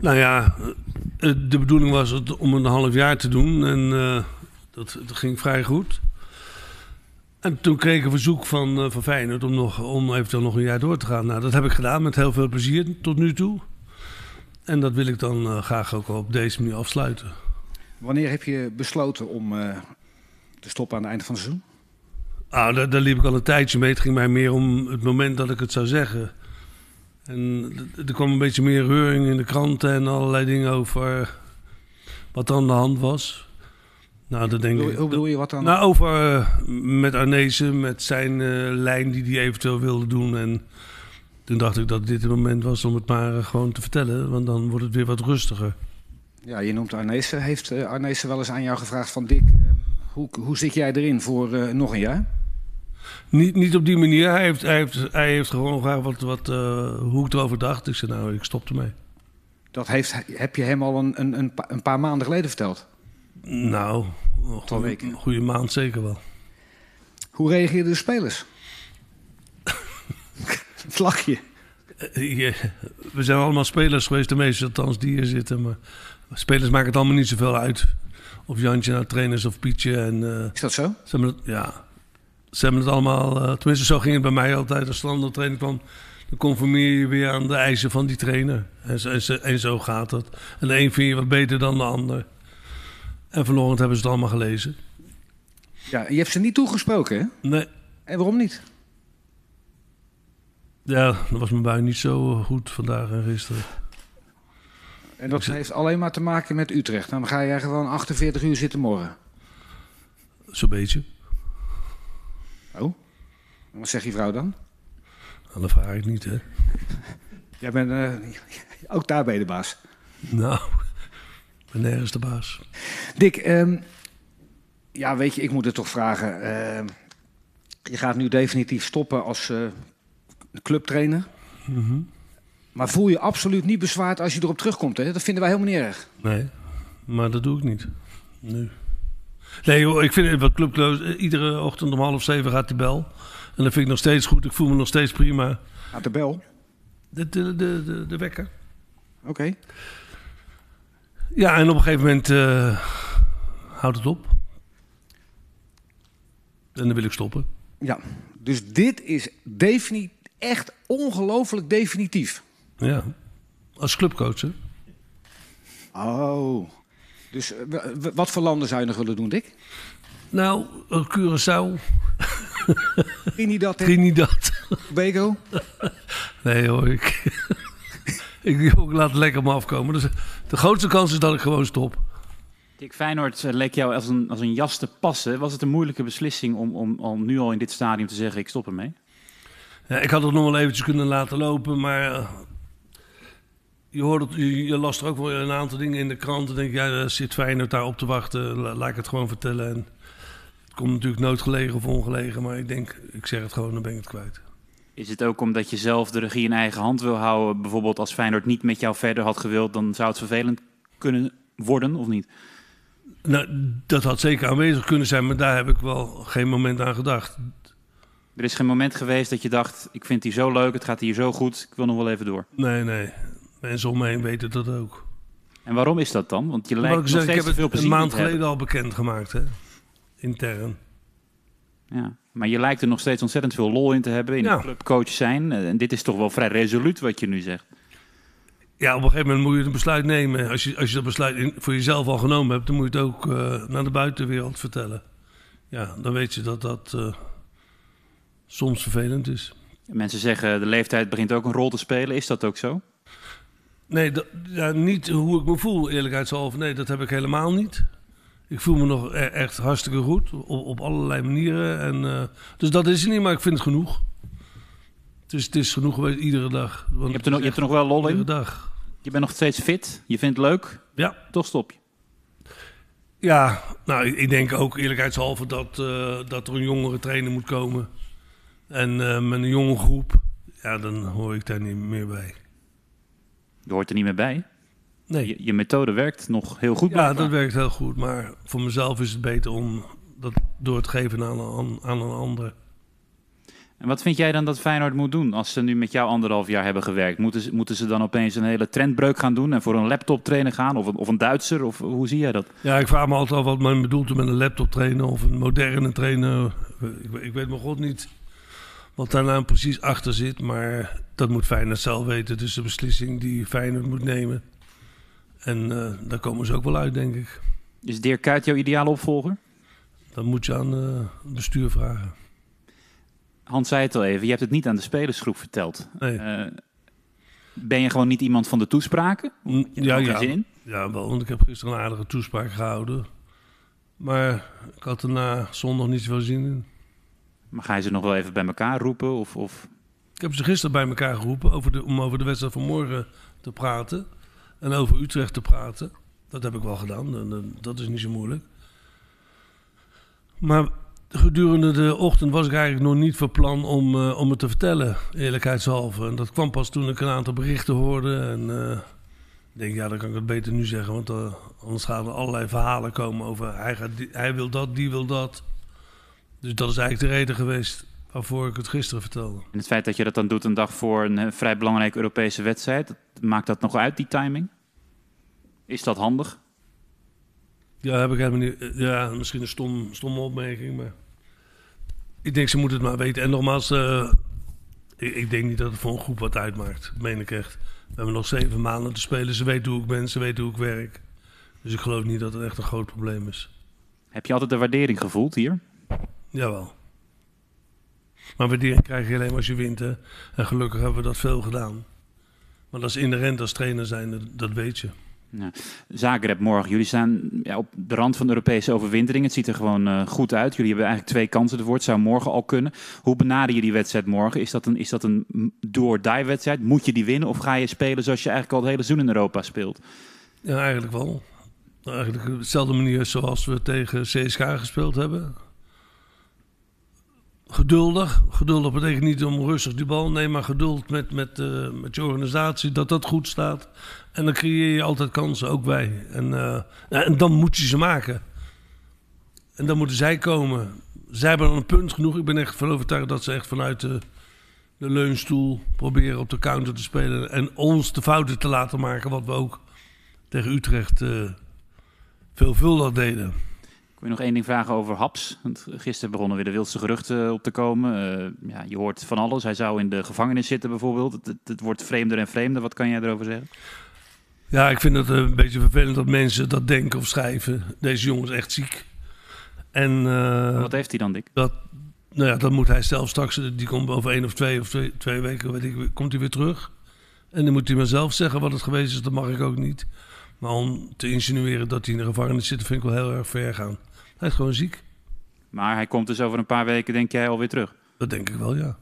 Nou ja, eh, de bedoeling was het om een half jaar te doen en eh, dat, dat ging vrij goed. En toen kreeg ik een verzoek van, uh, van Feyenoord om, nog, om eventueel nog een jaar door te gaan. Nou, dat heb ik gedaan met heel veel plezier tot nu toe. En dat wil ik dan graag ook op deze manier afsluiten. Wanneer heb je besloten om te stoppen aan het einde van het seizoen? Ah, daar, daar, liep ik al een tijdje mee. Het ging mij meer om het moment dat ik het zou zeggen. En er kwam een beetje meer reuring in de kranten en allerlei dingen over wat er aan de hand was. Nou, dat denk ik. Hoe bedoel je wat dan? Nou, over uh, met Arnezen, met zijn uh, lijn die hij eventueel wilde doen. En toen dacht ik dat dit het moment was om het maar uh, gewoon te vertellen, want dan wordt het weer wat rustiger. Ja, je noemt Arnezen. Heeft Arnezen wel eens aan jou gevraagd van Dick, hoe, hoe zit jij erin voor nog een jaar? Niet, niet op die manier. Hij heeft, hij heeft, hij heeft gewoon graag wat, wat, uh, hoe ik erover dacht. Ik zei, nou, ik stop ermee. Dat heeft, heb je hem al een, een, een paar maanden geleden verteld? Nou, een weken. goede maand zeker wel. Hoe reageerden de spelers? Eh, we zijn allemaal spelers geweest, de meeste althans die hier zitten. Maar spelers maken het allemaal niet zoveel uit. Of Jantje nou trainers of Pietje. En, uh, Is dat zo? Ja, ze hebben het allemaal, uh, tenminste zo ging het bij mij altijd. Als de trainer kwam, dan conformeer je weer aan de eisen van die trainer. En, en, en zo gaat het. En de een vind je wat beter dan de ander. En vanochtend hebben ze het allemaal gelezen. Ja, je hebt ze niet toegesproken, hè? Nee. En waarom niet? Ja, dat was mijn bui niet zo goed vandaag en gisteren. En dat heeft alleen maar te maken met Utrecht. Dan ga jij gewoon 48 uur zitten morgen. Zo'n beetje. Oh, wat zegt je vrouw dan? Nou, dat vraag ik niet, hè. Jij bent uh, ook daar bij de baas. Nou, ik ben nergens de baas. Dick, um, ja, weet je, ik moet het toch vragen. Uh, je gaat nu definitief stoppen als uh, clubtrainer. Mm -hmm. Maar voel je absoluut niet bezwaard als je erop terugkomt, hè? Dat vinden wij helemaal niet erg. Nee, maar dat doe ik niet. Nu. Nee joh, ik vind het clubloos. Iedere ochtend om half zeven gaat die bel. En dat vind ik nog steeds goed. Ik voel me nog steeds prima. Gaat de bel? De, de, de, de, de wekker. Oké. Ja, en op een gegeven moment uh, houdt het op. En dan wil ik stoppen. Ja, dus dit is definitief echt ongelooflijk definitief. Ja, als clubcoach hè? Oh, dus eh, wat voor landen zou je nog willen doen, Dick? Nou, uh, Curaçao. Trinidad. Trinidad. Tobago? nee hoor, ik, ik, laat het lekker maar afkomen. Dus de grootste kans is dat ik gewoon stop. Dick Feyenoord eh, leek jou als een, als een jas te passen. Was het een moeilijke beslissing om, om, om nu al in dit stadium te zeggen ik stop ermee? Ja, ik had het nog wel eventjes kunnen laten lopen, maar je, hoort het, je, je las er ook wel een aantal dingen in de krant. En denk ja, daar zit Feyenoord daar op te wachten. Laat ik het gewoon vertellen. En het komt natuurlijk nooit gelegen of ongelegen. Maar ik denk, ik zeg het gewoon, dan ben ik het kwijt. Is het ook omdat je zelf de regie in eigen hand wil houden? Bijvoorbeeld als Feyenoord niet met jou verder had gewild... dan zou het vervelend kunnen worden, of niet? Nou, dat had zeker aanwezig kunnen zijn, maar daar heb ik wel geen moment aan gedacht. Er is geen moment geweest dat je dacht: ik vind die zo leuk, het gaat hier zo goed, ik wil nog wel even door. Nee, nee. Mensen om me heen weten dat ook. En waarom is dat dan? Want je lijkt nog steeds ik heb veel het een maand geleden al bekendgemaakt, hè? intern. Ja, maar je lijkt er nog steeds ontzettend veel lol in te hebben, in ja. clubcoach zijn. En dit is toch wel vrij resoluut wat je nu zegt. Ja, op een gegeven moment moet je een besluit nemen. Als je, als je dat besluit voor jezelf al genomen hebt, dan moet je het ook uh, naar de buitenwereld vertellen. Ja, dan weet je dat dat uh, soms vervelend is. Mensen zeggen de leeftijd begint ook een rol te spelen. Is dat ook zo? Nee, dat, ja, niet hoe ik me voel, eerlijkheidshalve. Nee, dat heb ik helemaal niet. Ik voel me nog e-, echt hartstikke goed, op, op allerlei manieren. En, uh, dus dat is het niet, maar ik vind het genoeg. Het is, het is genoeg geweest iedere dag. Want je, hebt er nog, je hebt er nog wel lol in? Iedere dag. Je bent nog steeds fit, je vindt het leuk. Ja. Toch stop je. Ja, nou, ik denk ook eerlijkheidshalve dat, uh, dat er een jongere trainer moet komen. En uh, met een jonge groep, ja, dan hoor ik daar niet meer bij. Je hoort er niet meer bij. Nee. Je, je methode werkt nog heel goed. Ja, dat werkt heel goed. Maar voor mezelf is het beter om dat door te geven aan een, aan een ander. En wat vind jij dan dat Feyenoord moet doen als ze nu met jou anderhalf jaar hebben gewerkt? Moeten ze, moeten ze dan opeens een hele trendbreuk gaan doen en voor een laptop trainer gaan? Of een, of een Duitser? Of hoe zie jij dat? Ja, ik vraag me altijd af wat men bedoelt met een laptop trainer of een moderne trainer. Ik, ik weet mijn god niet wat daar nou precies achter zit. Maar dat moet Feyenoord zelf weten. Is de beslissing die Feyenoord moet nemen. En uh, daar komen ze ook wel uit, denk ik. Is Dirk Kuyt jouw ideale opvolger? Dat moet je aan uh, het bestuur vragen. Hans zei het al even, je hebt het niet aan de spelersgroep verteld. Nee. Uh, ben je gewoon niet iemand van de toespraken? Ja, ja, zin? ja, wel, want ik heb gisteren een aardige toespraak gehouden. Maar ik had er na zondag niet zoveel zin in. Maar ga je ze nog wel even bij elkaar roepen? Of, of... Ik heb ze gisteren bij elkaar geroepen over de, om over de wedstrijd van morgen te praten. En over Utrecht te praten. Dat heb ik wel gedaan. Dat is niet zo moeilijk. Maar gedurende de ochtend was ik eigenlijk nog niet van plan om, uh, om het te vertellen, eerlijkheidshalve. En dat kwam pas toen ik een aantal berichten hoorde. En uh, ik denk, ja, dan kan ik het beter nu zeggen. Want uh, anders gaan er allerlei verhalen komen over hij, gaat hij wil dat, die wil dat. Dus dat is eigenlijk de reden geweest waarvoor ik het gisteren vertelde. En het feit dat je dat dan doet een dag voor een vrij belangrijke Europese wedstrijd, maakt dat nog uit, die timing? Is dat handig? Ja, heb ik helemaal niet. Ja, misschien een stom, stomme opmerking, maar. Ik denk, ze moeten het maar weten. En nogmaals, uh, ik, ik, denk niet dat het voor een groep wat uitmaakt. Dat meen ik echt. We hebben nog zeven maanden te spelen. Ze weten hoe ik ben, ze weten hoe ik werk. Dus ik geloof niet dat het echt een groot probleem is. Heb je altijd de waardering gevoeld hier? Jawel. Maar waardering krijg je alleen maar als je wint. Hè? En gelukkig hebben we dat veel gedaan. Maar dat is inherent als trainer zijn, dat weet je. Ja. Zagreb morgen. Jullie staan ja, op de rand van de Europese overwintering. Het ziet er gewoon uh, goed uit. Jullie hebben eigenlijk twee kansen ervoor. Het zou morgen al kunnen. Hoe benader je die wedstrijd morgen? Is dat een, is dat een door-die wedstrijd? Moet je die winnen? Of ga je spelen zoals je eigenlijk al het hele seizoen in Europa speelt? Ja, eigenlijk wel. Eigenlijk dezelfde manier zoals we tegen CSK gespeeld hebben geduldig. Geduldig betekent niet om rustig die bal. Nee, maar geduld met, met, uh, met je organisatie. Dat dat goed staat. En dan creëer je altijd kansen, ook wij. En, uh, en dan moet je ze maken. En dan moeten zij komen. Zij hebben een punt genoeg. Ik ben echt van overtuigd dat ze echt vanuit de, de leunstoel proberen op de counter te spelen. En ons de fouten te laten maken. Wat we ook tegen Utrecht uh, veelvuldig deden. Ik wil nog één ding vragen over Haps. Want gisteren begonnen weer de wildste geruchten op te komen. Uh, ja, je hoort van alles. Hij zou in de gevangenis zitten bijvoorbeeld. Het, het, wordt vreemder en vreemder. Wat kan jij erover zeggen? Ja, ik vind het een beetje vervelend dat mensen dat denken of schrijven. Deze jongen is echt ziek. En, uh, wat heeft hij dan, Dick? Dat, nou ja, dat moet hij zelf straks. Die komt over één of twee of twee, twee weken, weet ik, komt hij weer terug. En dan moet hij maar zelf zeggen wat het geweest is. Dat mag ik ook niet. Maar om te insinueren dat hij in de gevangenis zit, vind ik wel heel erg ver gaan. Hij is gewoon ziek. Maar hij komt dus over een paar weken, denk jij, alweer terug? Dat denk ik wel, ja.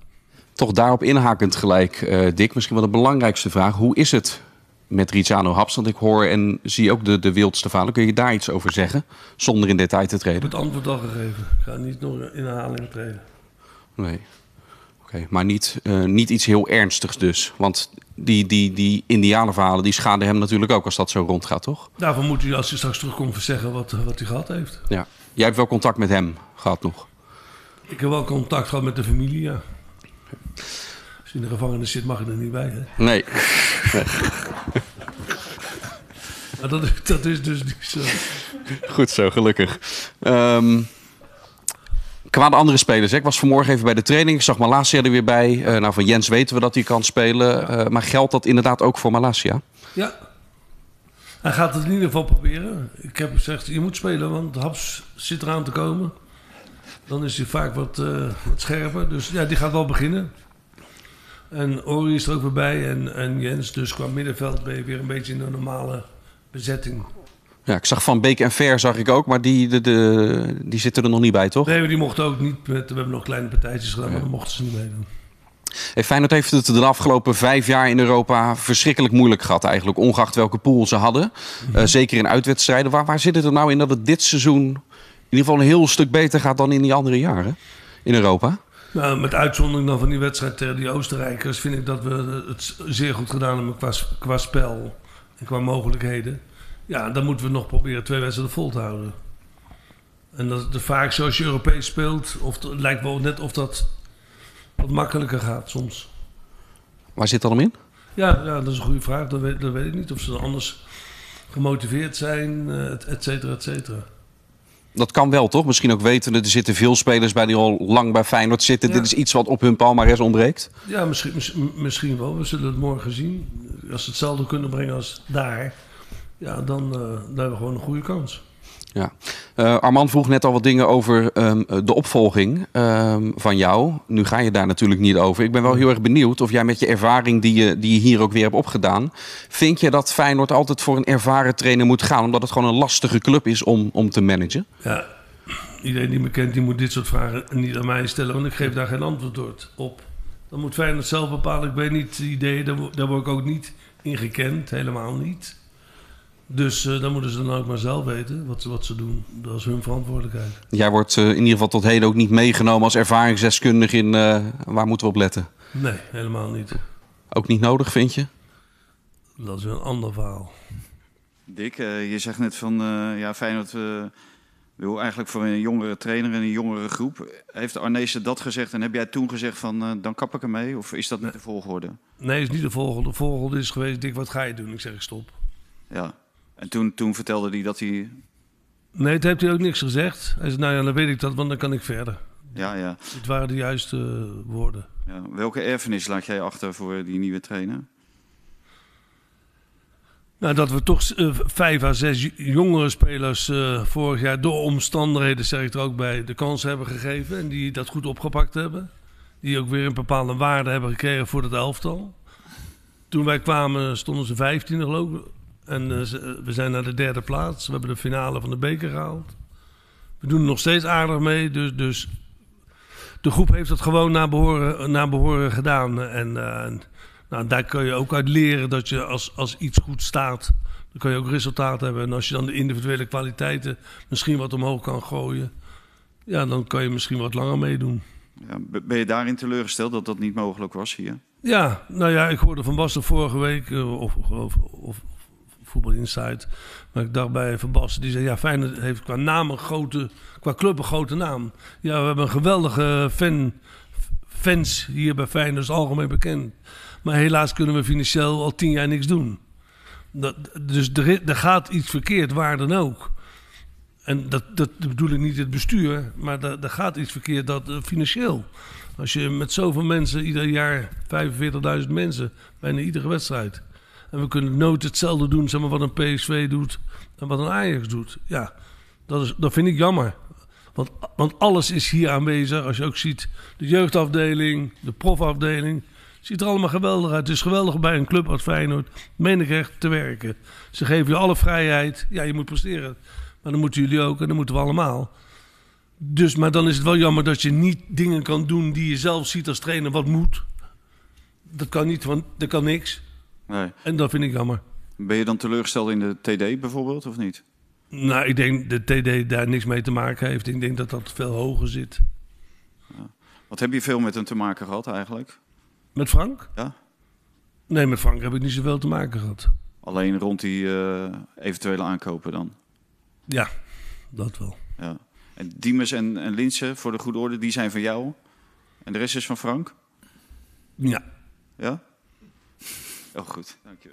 Toch daarop inhakend gelijk, uh, Dick. Misschien wel de belangrijkste vraag. Hoe is het met Rizano Haps? Want ik hoor en zie ook de, de wildste verhalen. Kun je daar iets over zeggen, zonder in detail te treden? Ik heb het antwoord al gegeven. Ik ga niet nog in herhaling treden. Nee. Oké, maar niet, uh, niet iets heel ernstigs dus. Want die, die, die indianenverhalen die schaden hem natuurlijk ook als dat zo rondgaat, toch? Daarvoor moet hij als hij straks terugkomt zeggen wat, wat hij gehad heeft. Ja. Jij hebt wel contact met hem gehad nog? Ik heb wel contact gehad met de familie, ja. Als je in de gevangenis zit, mag je er niet bij, hè? Nee. maar dat, dat is dus niet zo. Goed zo, gelukkig. Um, qua de andere spelers. Hè. Ik was vanmorgen even bij de training. Ik zag Malasia er weer bij. Uh, nou, van Jens weten we dat hij kan spelen. Uh, maar geldt dat inderdaad ook voor Malasia? Ja. Hij gaat het in ieder geval proberen. Ik heb gezegd, je moet spelen, want Haps zit eraan te komen. Dan is hij vaak wat, uh, wat scherper. Dus ja, die gaat wel beginnen. En Ori is er ook weer bij en, en Jens. Dus qua middenveld ben je weer een beetje in de normale bezetting. Ja, ik zag Van Beek en Ver zag ik ook, maar die, de, de, die zitten er nog niet bij, toch? Nee, die mochten ook niet. Met, we hebben nog kleine partijtjes gedaan, maar dan mochten ze niet meedoen. Hey, Feyenoord heeft het de afgelopen vijf jaar in Europa verschrikkelijk moeilijk gehad eigenlijk. Ongeacht welke pool ze hadden. Uh, zeker in uitwedstrijden. Waar, waar zit het er nou in dat het dit seizoen in ieder geval een heel stuk beter gaat dan in die andere jaren in Europa? Nou, met uitzondering dan van die wedstrijd tegen die Oostenrijkers vind ik dat we het zeer goed gedaan hebben qua, qua spel en qua mogelijkheden. Ja, dan moeten we nog proberen twee wedstrijden vol te houden. En dat is vaak zoals je Europees speelt, of het lijkt wel net of dat wat makkelijker gaat soms. Waar zit dat hem in? Ja, ja, dat is een goede vraag. Dat weet, dat weet ik niet. Of ze dan anders gemotiveerd zijn, eh, et et cetera, et cetera. Dat kan wel, toch? Misschien ook weten, er zitten veel spelers bij die al lang bij Feyenoord zitten. Ja. Dit is iets wat op hun palmarès ontbreekt. Ja, misschien, mis- misschien wel. We zullen het morgen zien. Als ze hetzelfde kunnen brengen als daar, ja, dan, eh, dan hebben we gewoon een goede kans. Ja. Eh, Armand vroeg net al wat dingen over ehm, de opvolging ehm, van jou. Nu ga je daar natuurlijk niet over. Ik ben wel heel erg benieuwd of jij met je ervaring die je, die je hier ook weer hebt opgedaan... vind je dat Feyenoord altijd voor een ervaren trainer moet gaan... omdat het gewoon een lastige club is om, om te managen? Ja, iedereen die me kent, die moet dit soort vragen niet aan mij stellen, want ik geef daar geen antwoord op. Dan moet Feyenoord zelf bepalen. Ik weet niet, daar, wo- daar word ik ook niet in gekend, helemaal niet. Dus eh, dan moeten ze dan ook maar zelf weten wat, ze- wat ze doen. Dat is hun verantwoordelijkheid. Jij wordt eh, in ieder geval tot heden ook niet meegenomen als ervaringsdeskundige in... eh, waar moeten we op letten? Nee, helemaal niet. Ook niet nodig, vind je? Dat is een ander verhaal. Dick, je zegt net van eh, ja, Feyenoord eh, wil eigenlijk voor een jongere trainer en een jongere groep. Heeft Arnezen dat gezegd en heb jij toen gezegd van dan kap ik ermee? Of is dat niet de volgorde? Nee, is niet de volgende. De volgende is geweest, Dick, wat ga je doen? Ik zeg, ik stop. Ja. En toen, toen vertelde hij dat hij... Nee, het heeft hij ook niks gezegd. Hij zei, nou ja, dan weet ik dat, want dan kan ik verder. Ja, ja, Het waren de juiste eh, woorden. ja. Welke erfenis laat jij achter voor die nieuwe trainer? Nou, dat we toch eh, vijf à zes jongere spelers eh, vorig jaar door omstandigheden, zeg ik er ook bij, de kans hebben gegeven. En die dat goed opgepakt hebben. Die ook weer een bepaalde waarde hebben gekregen voor het elftal. Toen wij kwamen stonden ze vijftiende geloof ik. En eh, ze- we zijn naar de derde plaats. We hebben de finale van de beker gehaald. We doen er nog steeds aardig mee. Dus, dus de groep heeft het gewoon naar behoren, naar behoren gedaan. En eh, nou, daar kun je ook uit leren dat je als, als iets goed staat, dan kun je ook resultaat hebben. En als je dan de individuele kwaliteiten misschien wat omhoog kan gooien, ja, dan kan je misschien wat langer meedoen. Ja, ben je daarin teleurgesteld dat dat niet mogelijk was hier? Ja, nou ja, ik hoorde van Basten vorige week, eh, of, of, of Voetbal Insight, maar ik dacht bij Van Basten, die zei, ja, Feyenoord heeft qua naam een grote, qua club een grote naam. Ja, we hebben een geweldige fan, fans hier bij Feyenoord, is algemeen bekend. Maar helaas kunnen we financieel al tien jaar niks doen. Dat, dus er, er gaat iets verkeerd, waar dan ook. En dat, dat bedoel ik niet het bestuur, maar er, er gaat iets verkeerd dat, eh, financieel. Als je met zoveel mensen, ieder jaar 45.000 mensen, bijna iedere wedstrijd. En we kunnen nooit hetzelfde doen, zeg maar, wat een PSV doet en wat een Ajax doet. Ja, dat, is, dat vind ik jammer. Want, want alles is hier aanwezig. Als je ook ziet, de jeugdafdeling, de profafdeling. Ziet er allemaal geweldig uit. Het is geweldig bij een club als Feyenoord, meen ik te werken. Ze geven je alle vrijheid. Ja, je moet presteren. Maar dan moeten jullie ook en dan moeten we allemaal. Dus, maar dan is het wel jammer dat je niet dingen kan doen die je zelf ziet als trainer wat moet. Dat kan niet, want dat kan niks. Nee. En dat vind ik jammer. Ben je dan teleurgesteld in de TD bijvoorbeeld, of niet? Nou, ik denk dat TD daar niks mee te maken heeft. Ik denk dat dat veel hoger zit. Wat heb je veel met hem te maken gehad eigenlijk? Met Frank? Ja? Nee, met Frank heb ik niet zoveel te maken gehad. Alleen rond die eh, eventuele aankopen dan? Ja, dat wel. Ja. En Diemers en, en Linse, voor de goede orde, die zijn van jou. En de rest is van Frank? Ja. Ja? Oh, goed. Dank je.